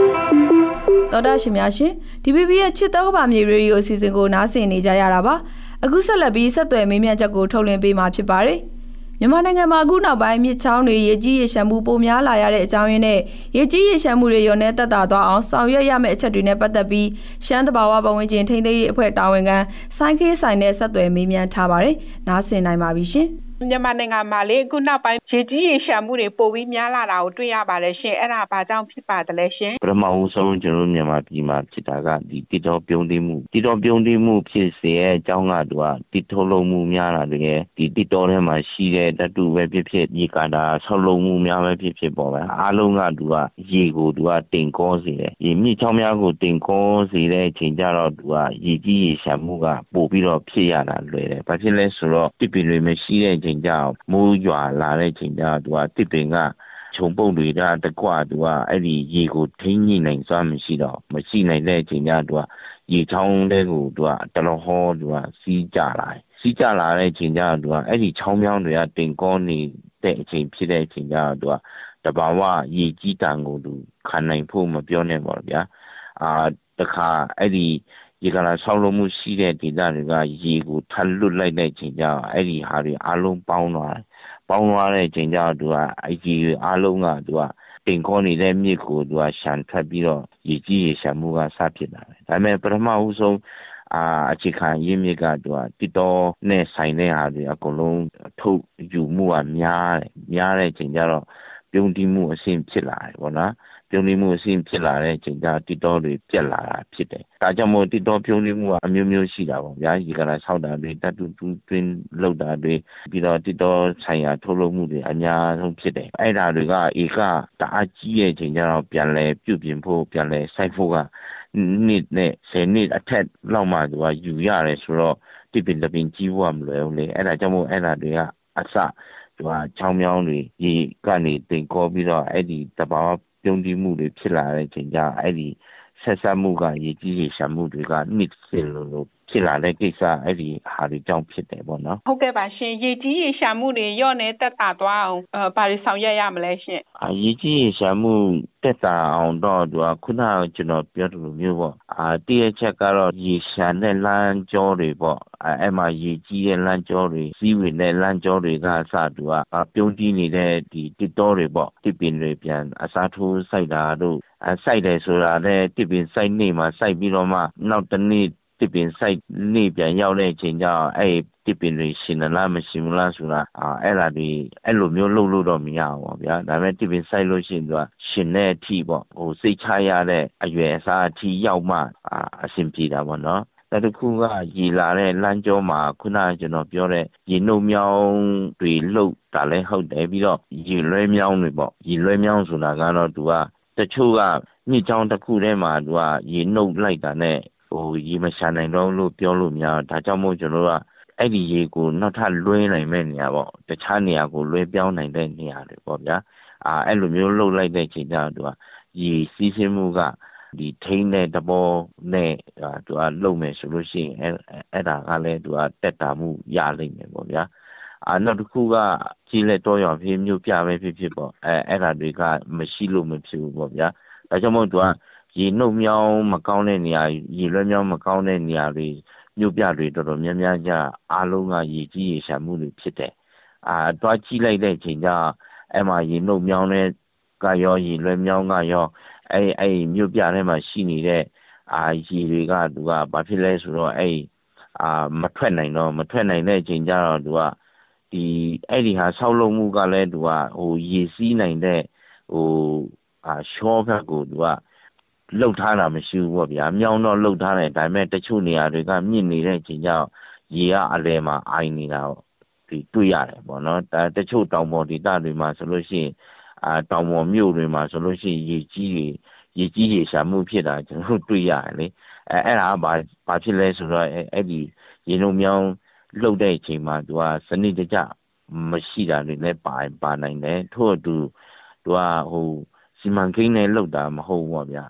တော်တာရှင်များရှင် DVB ရဲ့ချစ်တော်ကပါမြေရေဒီယိုအစီအစဉ်ကိုနားဆင်နေကြရတာပါ။အခုဆက်လက်ပြီးဆက်သွယ်မေးမြန်းချက်ကိုထုတ်လွှင့်ပေးမှာဖြစ်ပါတယ်။မြန်မာနိုင်ငံမှာအခုနောက်ပိုင်းမြစ်ချောင်းတွေရေကြီးရေရှမ်းမှုပိုများလာရတဲ့အကြောင်းရင်းနဲ့ရေကြီးရေရှမ်းမှုတွေရောနဲ့တက်တာသွားအောင်ဆောင်ရွက်ရမယ့်အချက်တွေနဲ့ပတ်သက်ပြီးရှမ်းတဘာဝပတ်ဝန်းကျင်ထိန်းသိမ်းရေးအဖွဲ့တာဝန်ခံစိုင်းခေးဆိုင်နဲ့ဆက်သွယ်မေးမြန်းထားပါတယ်။နားဆင်နိုင်ပါပြီရှင်။ မြန်မာနိုင်ငံမှာလေအခုနောက်ပိုင်းရေကြီးရေရှာမှုတွေပိုပြီးများလာတာကိုတွေ့ရပါတယ်ရှင်အဲ့ဒါဘာကြောင့်ဖြစ်ပါသလဲရှင်ပထမဦးဆုံးကျွန်တော်မြန်မာပြည်မှာဖြစ်တာကဒီတိတော်ပြုံးသိမှုတိတော်ပြုံးသိမှုဖြစ်စေရဲ့အကြောင်းကသူကတိထုတ်လုံးမှုများတာတကယ်ဒီတိတော်ထဲမှာရှိတဲ့ဓာတုပဲဖြစ်ဖြစ်ရေကာတာဆောက်လုံးမှုများပဲဖြစ်ဖြစ်ပေါ့ပဲအားလုံးကသူကရေကိုသူကတင်ကောစေတယ်ရေမြစ်ချောင်းများကိုတင်ကောစေတဲ့အချိန်ကျတော့သူကရေကြီးရေရှာမှုကပို့ပြီးတော့ဖြစ်ရတာလွယ်တယ်ဘာဖြစ်လဲဆိုတော့တစ်ပင်တွေမရှိတဲ့အချိန်ချိန်ကျမိုးရွာလာတဲ့ချိန်ကျသူကတစ်ပင်ကခြုံပုတ်တွေကတကွသူကအဲ့ဒီရေကိုထိန်းညှိနိုင်စွမ်းမရှိတော့မရှိနိုင်တဲ့အချိန်ကျသူကရေချောင်းတဲ့ကိုသူကတလောဟောသူကစီးကြလာတယ်စီးကြလာတဲ့အချိန်ကျသူကအဲ့ဒီချောင်းမြောင်းတွေကတင်ကောနေတဲ့အချိန်ဖြစ်တဲ့အချိန်ကျသူကတဘာဝရေကြီးတန်ကိုသူခံနိုင်ဖို့မပြောနဲ့ပေါ့ဗျာအာတခါအဲ့ဒီ ရေကလာဆောက်လုပ်မှုရှိတဲ့ဒေသတွေကရေကိုထပ်လွတ်လိုက်တဲ့ချိန်ကျအဲ့ဒီဟာတွေအလုံးပေါင်းသွားတယ်ပေါင်းသွားတဲ့ချိန်ကျသူကအဲ့ဒီအလုံးကသူကတင်ခေါ်နေတဲ့မြစ်ကိုသူကရှန်ထပ်ပြီးတော့ရေကြီးရေရှမ်းမှုကစဖြစ်လာတယ်ဒါပေမဲ့ပထမဦးဆုံးအာအခြေခံရင်းမြစ်ကသူကတည်တော်နဲ့ဆိုင်တဲ့ဟာတွေအကုန်လုံးထုတ်ယူမှုကများတယ်များတဲ့ချိန်ကျတော့ပြုံးတိမှုအဆင့်ဖြစ်လာတယ်ပေါ့နော် ပြုံးနေမှုအဆင့်ဖြစ်လာတဲ့အချိန်ကျတိတော်တွေပြက်လာတာဖြစ်တယ်။ဒါကြောင့်မို့တိတော်ပြုံးနေမှုကအမျိုးမျိုးရှိတာပေါ့ဗျာ။ဒီကလာဆောက်တာတွေတတ်တူတူတွင်းလောက်တာတွေပြီးတော့တိတော်ဆိုင်ရာထုတ်လုပ်မှုတွေအများဆုံးဖြစ်တယ်။အဲ့ဒါတွေကဧကတအားကြီးရဲ့အချိန်ကျတော့ပြန်လဲပြုပြင်ဖို့ပြန်လဲစိုက်ဖို့ကနှစ်နဲ့ဆယ်နှစ်အထက်လောက်မှသူကယူရတယ်ဆိုတော့တိပင်တပင်ကြီးဖို့မလွယ်ဘူးလေအဲ့ဒါကြောင့်မို့အဲ့ဒါတွေကအစသူကချောင်းမြောင်းတွေရေကနေတင်ကောပြီးတော့အဲ့ဒီတဘာ ပြုံးတီးမှုတွေဖြစ်လာတဲ့အချိန်ကျအဲ့ဒီဆဆက်ဆက်မှုကရေကြီးရေရှာမှုတွေကနှစ်စင်လို့ ဖြစ်လာတဲ့ကိစ္စအဲ့ဒီဟာတွေကြောင့်ဖြစ်တယ်ပေါ့နော်ဟုတ်ကဲ့ပါရှင်ရေကြီးရေရှာမှုတွေရော့နေတက်တာသွားအောင်အဲဘာတွေဆောင်ရွက်ရမလဲရှင်အာရေကြီးရေရှာမှုတက်တာအောင်တော့သူကခုနကကျွန်တော်ပြောသလိုမျိုးပေါ့အာတည့်ချက်ကတော့ရေရှာတဲ့လမ်းကြောတွေပေါ့အဲ့မှာရေကြီးတဲ့လမ်းကြောတွေစီးဝင်တဲ့လမ်းကြောတွေကစသူကပြုံးတီးနေတဲ့ဒီတစ်တော်တွေပေါ့တစ်ပင်တွေပြန်အစားထိုးစိုက်တာတို့အစိုက်တယ်ဆိုတာနဲ့တစ်ပင်စိုက်နေမှာစိုက်ပြီးတော့မှနောက်တစ်နေ့ တစ်ပင်စိုက်နေပြန်ရောက်တဲ့အချိန်ကျတော့အဲ့တစ်ပင်တွေရှင်လားမရှိဘူးလားဆိုတာအာအဲ့ဒါဒီအဲ့လိုမျိုးလုပ်လို့တော့မရဘူးပေါ့ဗျာဒါပေမဲ့တစ်ပင်စိုက်လို့ရှိရင်သူကရှင်တဲ့အထိပေါ့ဟိုစိတ်ချရတဲ့အရွယ်အစားအထိရောက်မှအာအဆင်ပြေတာပေါ့နော်နောက်တစ်ခုကရေလာတဲ့လမ်းကြောမှာခုနကကျွန်တော်ပြောတဲ့ရေနှုတ်မြောင်းတွေလှုပ်တာလည်းဟုတ်တယ်ပြီးတော့ရေလွှဲမြောင်းတွေပေါ့ရေလွှဲမြောင်းဆိုတာကတော့သူကတချို့ကမြစ်ကြောင်းတစ်ခုထဲမှာသူကရေနှုတ်လိုက်တာနဲ့ ဟိုရေမရှာနိုင်တော့လို့ပြောလို့များဒါကြောင့်မို့ကျွန်တော်တို့ကအဲ့ဒီရေကိုနောက်ထပ်လွှဲနိုင်မဲ့နေရာပေါ့တခြားနေရာကိုလွှဲပြောင်းနိုင်တဲ့နေရာတွေပေါ့ဗျာအာအဲ့လိုမျိုးလှုပ်လိုက်တဲ့ချိန်ကျတော့သူကရေစီးဆင်းမှုကဒီထိန်းတဲ့တဘောနဲ့သူကလှုပ်မယ်ဆိုလို့ရှိရင်အဲ့အဲ့ဒါကလည်းသူကတက်တာမှုရလိမ့်မယ်ပေါ့ဗျာအာနောက်တစ်ခုကကြီးလက်တော့ရောဖြစ်မြို့ပြပဲဖြစ်ဖြစ်ပေါ့အဲအဲ့ဒါတွေကမရှိလို့မဖြစ်ဘူးပေါ့ဗျာဒါကြောင့်မို့သူက ရေနှုတ်မြောင်းမကောင်းတဲ့နေရာရေလွှဲမြောင်းမကောင်းတဲ့နေရာတွေမြို့ပြတွေတော်တော်များများကြအားလုံးကရေကြီးရေရှာမှုတွေဖြစ်တယ်အာတွားကြည့်လိုက်တဲ့အချိန်ကျအဲ့မှာရေနှုတ်မြောင်းတဲ့ကရောရေလွှဲမြောင်းကရောအဲ့အဲ့မြို့ပြထဲမှာရှိနေတဲ့အာရေတွေကသူကဘာဖြစ်လဲဆိုတော့အဲ့အာမထွက်နိုင်တော့မထွက်နိုင်တဲ့အချိန်ကျတော့သူကဒီအဲ့ဒီဟာဆောက်လုပ်မှုကလည်းသူကဟိုရေစီးနိုင်တဲ့ဟိုအာရှော့ဘက်ကိုသူက လှုပ်ထားတာမရှိဘူးပေါ့ဗျာမြောင်းတော့လှုပ်ထားတယ်ဒါပေမဲ့တချို့နေရာတွေကမြင့်နေတဲ့အချိန်ကျတော့ရေကအလဲမှာအိုင်နေတာပေါ့ဒီတွေ့ရတယ်ပေါ့နော်ဒါတချို့တောင်ပေါ်ဒေသတွေမှာဆိုလို့ရှိရင်အာတောင်ပေါ်မြို့တွေမှာဆိုလို့ရှိရင်ရေကြီးတွေရေကြီးရေရှာမှုဖြစ်တာကျွန်တော်တို့တွေ့ရတယ်လေအဲအဲ့ဒါကဘာဘာဖြစ်လဲဆိုတော့အဲ့ဒီရေလုံးမြောင်းလှုပ်တဲ့အချိန်မှာသူကစနစ်တကျမရှိတာတွေလည်းပါပါနိုင်တယ်ထို့အတူသူကဟိုစီမံကိန်းနဲ့လှုပ်တာမဟုတ်ဘူးပေါ့ဗျာ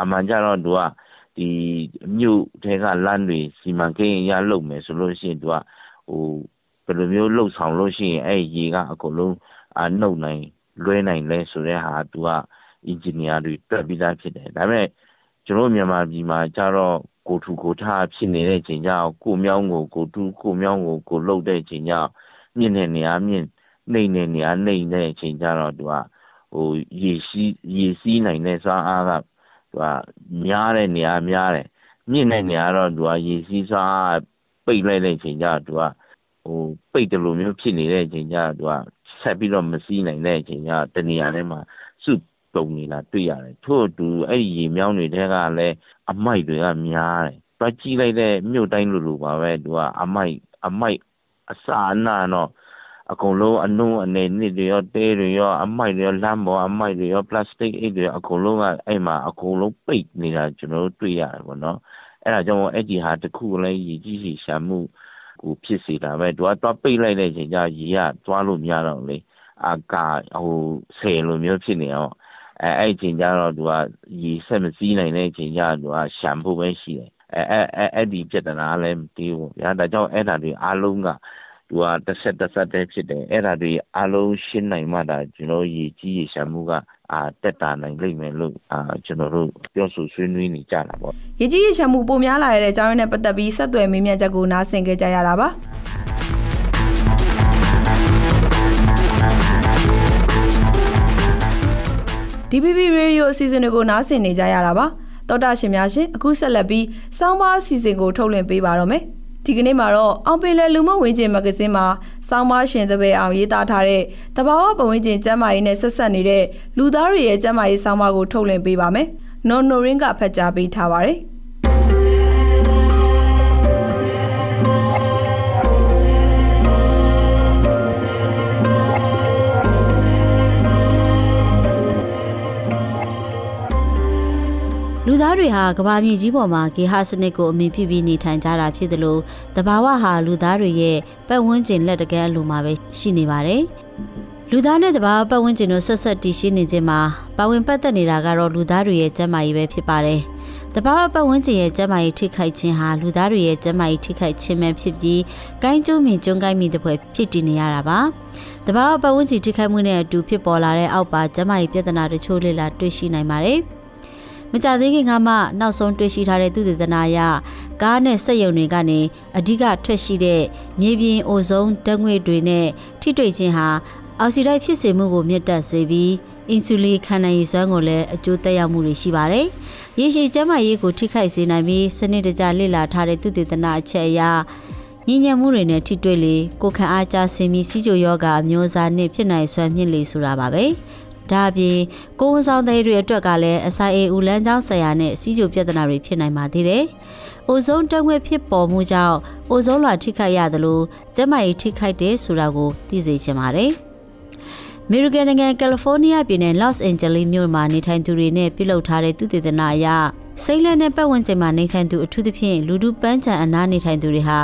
အမှန်ကြတော့သူကဒီမြို့ထဲကလမ်းတွေစီမံကိန်းအရလုပ်မယ်ဆိုလို့ရှိရင်သူကဟိုဘယ်လိုမျိုးလှုပ်ဆောင်လို့ရှိရင်အဲ့ရေကအကုန်လုံးအနှုတ်နိုင်လွှဲနိုင်လဲဆိုတဲ့ဟာသူကအင်ဂျင်နီယာတွေတွက်ပြီးသားဖြစ်တယ်ဒါပေမဲ့ကျွန်တော်မြန်မာပြည်မှာကျတော့ကိုထူကိုထားဖြစ်နေတဲ့ချိန်ကြောင့်ကိုမြောင်းကိုကိုတူးကိုမြောင်းကိုကိုလှုပ်တဲ့ချိန်ကြောင့်မြင့်တဲ့နေရာမြင့်နှိမ့်တဲ့နေရာနှိမ့်တဲ့ချိန်ကျတော့သူကဟိုရေစီးရေစီးနိုင်တဲ့စွမ်းအားက သူကများတဲ့နေရာများတယ်မြင့်တဲ့နေရာတော့သူကရေစီးစွမ်းအားပိတ်လိုက်တဲ့ချိန်ကျတော့သူကဟိုပိတ်တယ်လို့မျိုးဖြစ်နေတဲ့ချိန်ကျတော့သူကဆက်ပြီးတော့မစီးနိုင်တဲ့အချိန်ကျတနေရာထဲမှာစုတုံနေတာတွေ့ရတယ်ထို့အတူအဲ့ဒီရေမြောင်းတွေထဲကလည်းအမိုက်တွေကများတယ်။တွားကြည့်လိုက်တဲ့မြို့တိုင်းလိုလိုပါပဲသူကအမိုက်အမိုက်အစာအနတော့ အကုန်လုံးအနုအနေနစ်တွေရောတဲတွေရောအမိုက်တွေရောလမ်းပေါ်အမိုက်တွေရောပလတ်စတစ်အိတ်တွေအကုန်လုံးကအဲ့မှာအကုန်လုံးပိတ်နေတာကျွန်တော်တို့တွေ့ရတယ်ပေါ့နော်အဲ့ဒါကြောင့်အဲ့ဒီဟာတခုလည်းရည်ကြီးစီရှာမှုကိုဖြစ်စေတာပဲသူကတွားပိတ်လိုက်တဲ့ချိန်ကျရေကတွားလို့မရတော့လေအာကာဟိုဆယ်လိုမျိုးဖြစ်နေအောင်အဲအဲ့အချိန်ကျတော့သူကရေဆက်မစည်းနိုင်တဲ့အချိန်ကျတော့သူကရှမ်းဖို့ပဲရှိတယ်အဲအဲအဲ့ဒီပြဿနာလည်းမတည်ဘူးဗျာဒါကြောင့်အဲ့ဒါတွေအားလုံးက သူကတစ်ဆက်တစ်ဆက်တည်းဖြစ်တယ်အဲ့ဒါတွေအလုံးရှင်းနိုင်မှဒါကျွန်တော်ရည်ကြီးရရှာမှုကအာတက်တာနိုင်လိမ့်မယ်လို့အာကျွန်တော်တို့ပြောဆိုဆွေးနွေးနေကြတာပေါ့ရည်ကြီးရရှာမှုပုံများလာရတဲ့အကြောင်းရင်းနဲ့ပတ်သက်ပြီးဆက်သွယ်မေးမြန်းချက်ကိုနားဆင်ကြကြရတာပါ DPP Radio အစီအစဉ်တွေကိုနားဆင်နေကြရတာပါတောတာရှင်များရှင်အခုဆက်လက်ပြီးစောင်းပါအစီအစဉ်ကိုထုတ်လွှင့်ပေးပါတော့မယ် ဒီကနေ့မှာတော့အောင်ပင်လယ်လူမှုဝင်ကျင်မဂ္ဂဇင်းမှာစောင်းပါရှင်သဘယ်အောင်ရေးသားထားတဲ့တဘာဝပဝင်ကျင်ကျမ်းမာရေးနဲ့ဆက်ဆက်နေတဲ့လူသားတွေရဲ့ကျမ်းမာရေးစောင်းပါကိုထုတ်လွှင့်ပေးပါမယ်နော်နိုရင်းကဖတ်ကြားပေးထားပါတယ် လူသားတွေဟာကဘာမြေကြီးပေါ်မှာဂေဟစနစ်ကိုအမိပြုပြီးနေထိုင်ကြတာဖြစ်တယ်လို့တဘာဝဟာလူသားတွေရဲ့ပတ်ဝန်းကျင်လက်တကယ်အလိုမှာပဲရှိနေပါတယ်။လူသားနဲ့တဘာဝပတ်ဝန်းကျင်တို့ဆက်ဆက်တည်ရှိနေခြင်းမှာပါဝင်ပတ်သက်နေတာကတော့လူသားတွေရဲ့ကျန်းမာရေးပဲဖြစ်ပါတယ်တဘာဝပတ်ဝန်းကျင်ရဲ့ကျန်းမာရေးထိခိုက်ခြင်းဟာလူသားတွေရဲ့ကျန်းမာရေးထိခိုက်ခြင်းပဲဖြစ်ပြီးကိုင်းကျုံမြင့်ကျွန်းကိုင်းမိတဲ့ဖွဲ့ဖြစ်တည်နေရတာပါတဘာဝပတ်ဝန်းကျင်ထိခိုက်မှုနဲ့အတူဖြစ်ပေါ်လာတဲ့အောက်ပါကျန်းမာရေးပြဿနာတချို့လေ့လာတွေ့ရှိနိုင်ပါတယ် မကြသေးခင်ကမှနောက်ဆုံးတွေ့ရှိထားတဲ့သုတေသနအရကားနဲ့စက်ရုံတွေကနေအဓိကထွက်ရှိတဲ့မြေပြင်အိုဇုံဓာတ်ငွေ့တွေနဲ့ထိတွေ့ခြင်းဟာအောက်ဆီဒိုက်ဖြစ်စေမှုကိုမြင့်တက်စေပြီးအင်ဆူလင်ခံနိုင်ရည်စွမ်းကိုလည်းအကျိုးသက်ရောက်မှုတွေရှိပါတယ်။ရေရှည်ကျန်းမာရေးကိုထိခိုက်စေနိုင်ပြီးစနစ်တကျလေ့လာထားတဲ့သုတေသနအချက်အရညဉ့်ညံမှုတွေနဲ့ထိတွေ့လေကိုခံအားကျဆင်းပြီးစီးကြိုယောဂအမျိုးအစားနဲ့ဖြစ်နိုင်စွမ်းမြင့်လေဆိုတာပါပဲ။ ဒါအပြင်ကိုယ်ဝန်ဆောင်တဲ့တွေအတွက်ကလည်းအစာအိမ်ဦးလန်းချောင်းဆရာနဲ့စီးကြိုပြဿနာတွေဖြစ်နိုင်ပါသေးတယ်။အိုဇုံတက်ငွေ့ဖြစ်ပေါ်မှုကြောင့်အိုဇုံလွှာထိခိုက်ရသလိုကျန်းမာရေးထိခိုက်တယ်ဆိုတာကိုသိစေချင်ပါတယ်။အမေရိကန်နိုင်ငံကယ်လီဖိုးနီးယားပြည်နယ်လော့စ်အန်ဂျလိမြို့မှာနေထိုင်သူတွေနဲ့ပြုလုပ်ထားတဲ့သူတေသနာအရ စိတ်လက်နဲ့ပတ်ဝန်းကျင်မှာနေထိုင်သူအထူးသဖြင့်လူဒုပန်းချံအနားနေထိုင်သူတွေဟာ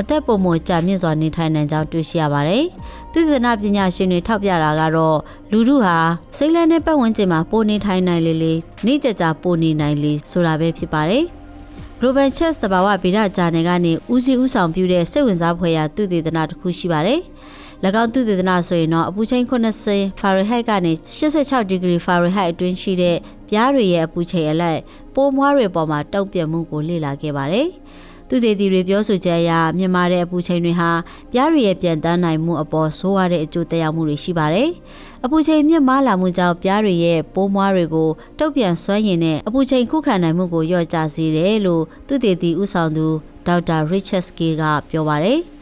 အသက်ပုံမကြာမြင့်စွာနေထိုင်နိုင်ကြောင်းတွေ့ရှိရပါတယ်။သူတေသနာပညာရှင်တွေထောက်ပြတာကတော့လူဒုဟာစိတ်လက်နဲ့ပတ်ဝန်းကျင်မှာပိုနေထိုင်နိုင်လေလေနေကြကြပိုနေနိုင်လေဆိုတာပဲဖြစ်ပါတယ်။ Global Chess တဘာဝဗေဒဂျာနယ်ကနေဦးစီးဦးဆောင်ပြုတဲ့စိတ်ဝင်စားဖွယ်ရာသူတေသနာတစ်ခုရှိပါတယ်။၎င်းသူတေသနာဆိုရင်တော့အပူချိန်80 Fahrenheit ကနေ86 degree Fahrenheit အတွင်းရှိတဲ့ ပြားတွေရဲ့အပူချိန်အလိုက်ပိုးမွားတွေပေါ်မှာတုံ့ပြန်မှုကိုလေ့လာခဲ့ပါတယ်။သူသေးတီတွေပြောဆိုချက်အရမြန်မာတဲ့အပူချိန်တွေဟာပြားတွေရဲ့ပြန်တန်းနိုင်မှုအပေါ်ဆိုးရတဲ့အကျိုးသက်ရောက်မှုတွေရှိပါတယ်။အပူချိန်မြင့်မားလာမှုကြောင့်ပြားတွေရဲ့ပိုးမွားတွေကိုတုံ့ပြန်ဆွမ်းရင်နဲ့အပူချိန်ခုခံနိုင်မှုကိုလျော့ကျစေတယ်လို့သူသေးတီဦးဆောင်သူဒေါက်တာ Richard Ske ကပြောပါတယ်။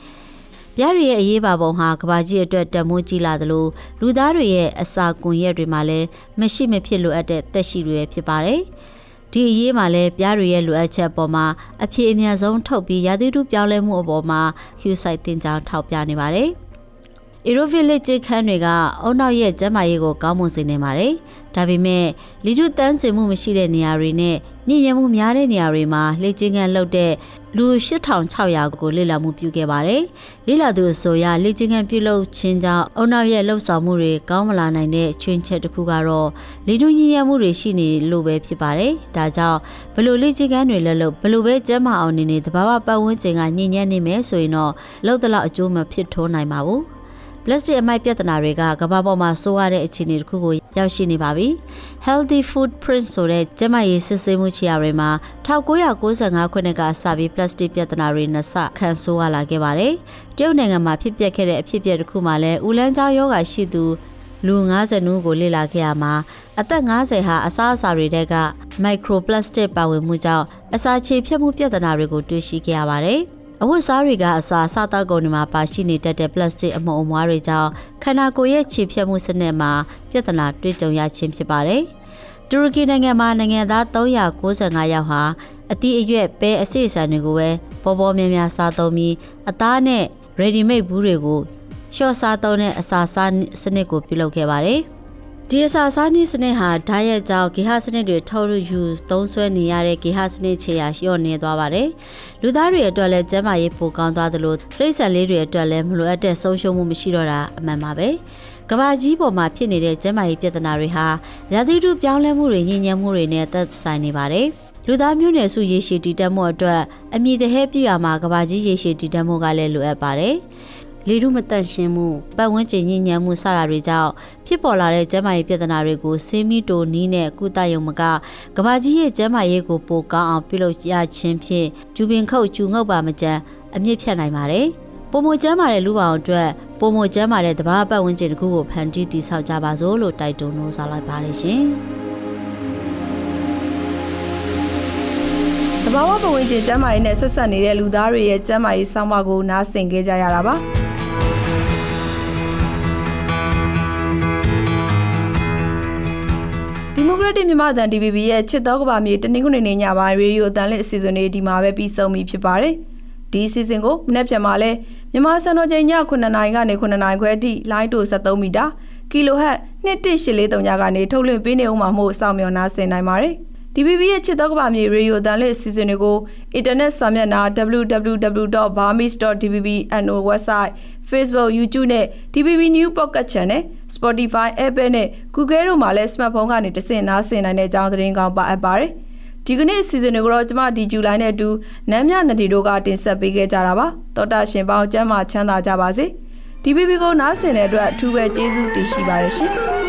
ပြားတွေရဲ့အရေးပါပုံဟာကဘာကြီးအတွက်တမိုးကြီးလာသလိုလူသားတွေရဲ့အစာကွန်ရက်တွေမှာလည်းမရှိမဖြစ်လိုအပ်တဲ့သက်ရှိတွေဖြစ်ပါတယ်။ဒီအရေးမှာလည်းပြားတွေရဲ့လိုအပ်ချက်ပေါ်မှာအဖြစ်အများဆုံးထုတ်ပြီးရာသီဥတုပြောင်းလဲမှုအပေါ်မှာ Q site တင်ကြောင်းထောက်ပြနေပါတယ်။ Aerovillage ခန်းတွေကအုံနောက်ရဲ့ကျန်းမာရေးကိုကောင်းမွန်စေနိုင်ပါတယ်။ ဒါပေမဲ့လီဒုတန်းစင်မှုမရှိတဲ့နေရာတွေနဲ့ညဉ့်ညံမှုများတဲ့နေရာတွေမှာလေ့ကျင့်ခန်းလုပ်တဲ့လူ8600ကိုလေ့လာမှုပြုခဲ့ပါတယ်။လေ့လာသူဆိုရလေ့ကျင့်ခန်းပြုလုပ်ခြင်းကြောင့်အုံနောက်ရဲ့လှုပ်ဆောင်မှုတွေကောင်းမလာနိုင်တဲ့ချွင်းချက်တစ်ခုကတော့လေဒုညဉ့်ညံမှုတွေရှိနေလို့ပဲဖြစ်ပါတယ်။ဒါကြောင့်ဘလို့လေ့ကျင့်ခန်းတွေလက်လို့ဘလို့ပဲကျန်းမာအောင်နေနေတဘာဝပတ်ဝန်းကျင်ကညဉ့်ညံ့နေမယ်ဆိုရင်တော့လှုပ်တလောက်အကျိုးမဖြစ်ထိုးနိုင်ပါဘူး။ ပလတ်စတစ်အမိုက်ပြဿနာတွေကကမ္ဘာပေါ်မှာဆိုးရတဲ့အခြေအနေတစ်ခုကိုရောက်ရှိနေပါပြီ။ Healthy Footprint ဆိုတဲ့ကျန်းမာရေးစစ်ဆေးမှုခြေရာတွေမှာ1995ခုနှစ်ကစပြီးပလတ်စတစ်ပြဿနာတွေနဲ့စခံဆိုးရလာခဲ့ပါတယ်။တရုတ်နိုင်ငံမှာဖြစ်ပျက်ခဲ့တဲ့အဖြစ်အပျက်တစ်ခုမှလည်းဦးလန်းချောင်းယောဂရှိသူလူ90နူးကိုလေ့လာခဲ့ရမှာအသက်50ဟာအစားအစာတွေတဲက microplastic ပါဝင်မှုကြောင့်အစာချေဖြတ်မှုပြဿနာတွေကိုတွေ့ရှိခဲ့ရပါတယ်။ အဝတ်စားတွေကအစာစားတောက်ကုန်တွေမှာပါရှိနေတတ်တဲ့ပလတ်စတစ်အမှုံအမွားတွေကြောင့်ခန္ဓာကိုယ်ရဲ့ခြေဖြတ်မှုစနစ်မှာပြဿနာတွေ့ကြုံရခြင်းဖြစ်ပါတယ်။တူရကီနိုင်ငံမှာနိုင်ငံသား395ယောက်ဟာအသီးအရွက်ပဲအစစ်အဆန်တွေကိုပဲပေါ်ပေါ်များများစားသုံးပြီးအသားနဲ့ ready made ဘူးတွေကိုရှော့စားသုံးတဲ့အစာစားစနစ်ကိုပြုလုပ်ခဲ့ပါတယ်။ ဒီအစာစားနည်းစနစ်ဟာဓာတ်ရဲ့ကြောင့်ဂေဟစနစ်တွေထုတ်လို့ယူသုံးဆွဲနေရတဲ့ဂေဟစနစ်ခြေရာလျော့နေသွားပါတယ်။လူသားတွေအတွက်လည်းကျန်းမာရေးပိုကောင်းသွားသလိုတိရစ္ဆာန်လေးတွေအတွက်လည်းမလိုအပ်တဲ့ဆုံးရှုံးမှုမရှိတော့တာအမှန်ပါပဲ။ကဘာကြီးပေါ်မှာဖြစ်နေတဲ့ကျန်းမာရေးပြဿနာတွေဟာရာသီဥတုပြောင်းလဲမှုတွေညဉ့်ညံ့မှုတွေနဲ့သက်ဆိုင်နေပါတယ်။လူသားမျိုးနွယ်စုရေရှည်တည်တတ်မှုအတွက်အမိတဟဲပြရမှာကဘာကြီးရေရှည်တည်တတ်မှုကလည်းလိုအပ်ပါတယ်။ လေထုမတန့်ရှင်းမှုပတ်ဝန်းကျင်ညဉ့်ညမ်းမှုစတာတွေကြောင့်ဖြစ်ပေါ်လာတဲ့ကျန်းမာရေးပြဿနာတွေကိုဆေးမီတိုနီးနဲ့ကုသရုံမကကဘာကြီးရဲ့ကျန်းမာရေးကိုပိုကောင်းအောင်ပြုလုပ်ရခြင်းဖြင့်ကျူပင်ခုတ်ကျူငုပ်ပါမကြမ်းအမြင့်ဖြတ်နိုင်ပါတယ်။ပုံမကျမ်းမာတဲ့လူပောင်အတွက်ပုံမကျမ်းမာတဲ့တဘာပတ်ဝန်းကျင်တစ်ခုကိုဖန်တီးတည်ဆောက်ကြပါစို့လို့တိုက်တွန်းလို့ဆောင်လိုက်ပါတယ်ရှင်။ ဘာဝပဝန်းကျင်ကျမ်းမာရေးနဲ့ဆက်ဆက်နေတဲ့လူသားတွေရဲ့ကျမ်းမာရေးဆောင်းပါးကိုနားဆင်ကြကြရတာပါ။ဒီမိုကရက်တစ်မြန်မာအသံ DVB ရဲ့ချစ်တော်ကဘာမြေတနင်္ဂနွေနေ့ညပိုင်းရေဒီယိုအသံလေးအစီအစဉ်လေးဒီမှာပဲပြီးဆုံးပြီဖြစ်ပါတယ်။ဒီအစီအစဉ်ကိုမနေ့ပြန်မှာလဲမြန်မာစံတော်ချိန်ည9:00နာရီကနေ9:00နာရီခွဲအထိလိုင်းတို73မီတာကီလိုဟတ်2183ညကနေထုတ်လွှင့်ပေးနေဦးမှာမို့စောင့်မျှော်နားဆင်နိုင်ပါတယ်။ DVB ရဲ့ချစ်တော်ကဘာမြေရေဒီယိုတန်လေးအစီအစဉ်တွေကိုအင်တာနက်စာမျက်နှာ www.burmese.dvbno website Facebook YouTube နဲ့ DVB New Pocket Channel Spotify Apple နဲ့ Google တို့မှာလည်း smartphone ကနေတဆင့်နားဆင်နိုင်တဲ့အကြောင်းသတင်းကောင်းပါအပ်ပါတယ်။ဒီကနေ့အစီအစဉ်တွေကိုတော့ကျမဒီဇူလိုင်နဲ့အတူနမ်းမြနဒီတို့ကတင်ဆက်ပေးခဲ့ကြတာပါတောတာရှင်ပေါင်းကျမ်းမာချမ်းသာကြပါစေ DBB ကိုနားဆင်တဲ့အတွက်အထူးပဲကျေးဇူးတင်ရှိပါတယ်ရှင်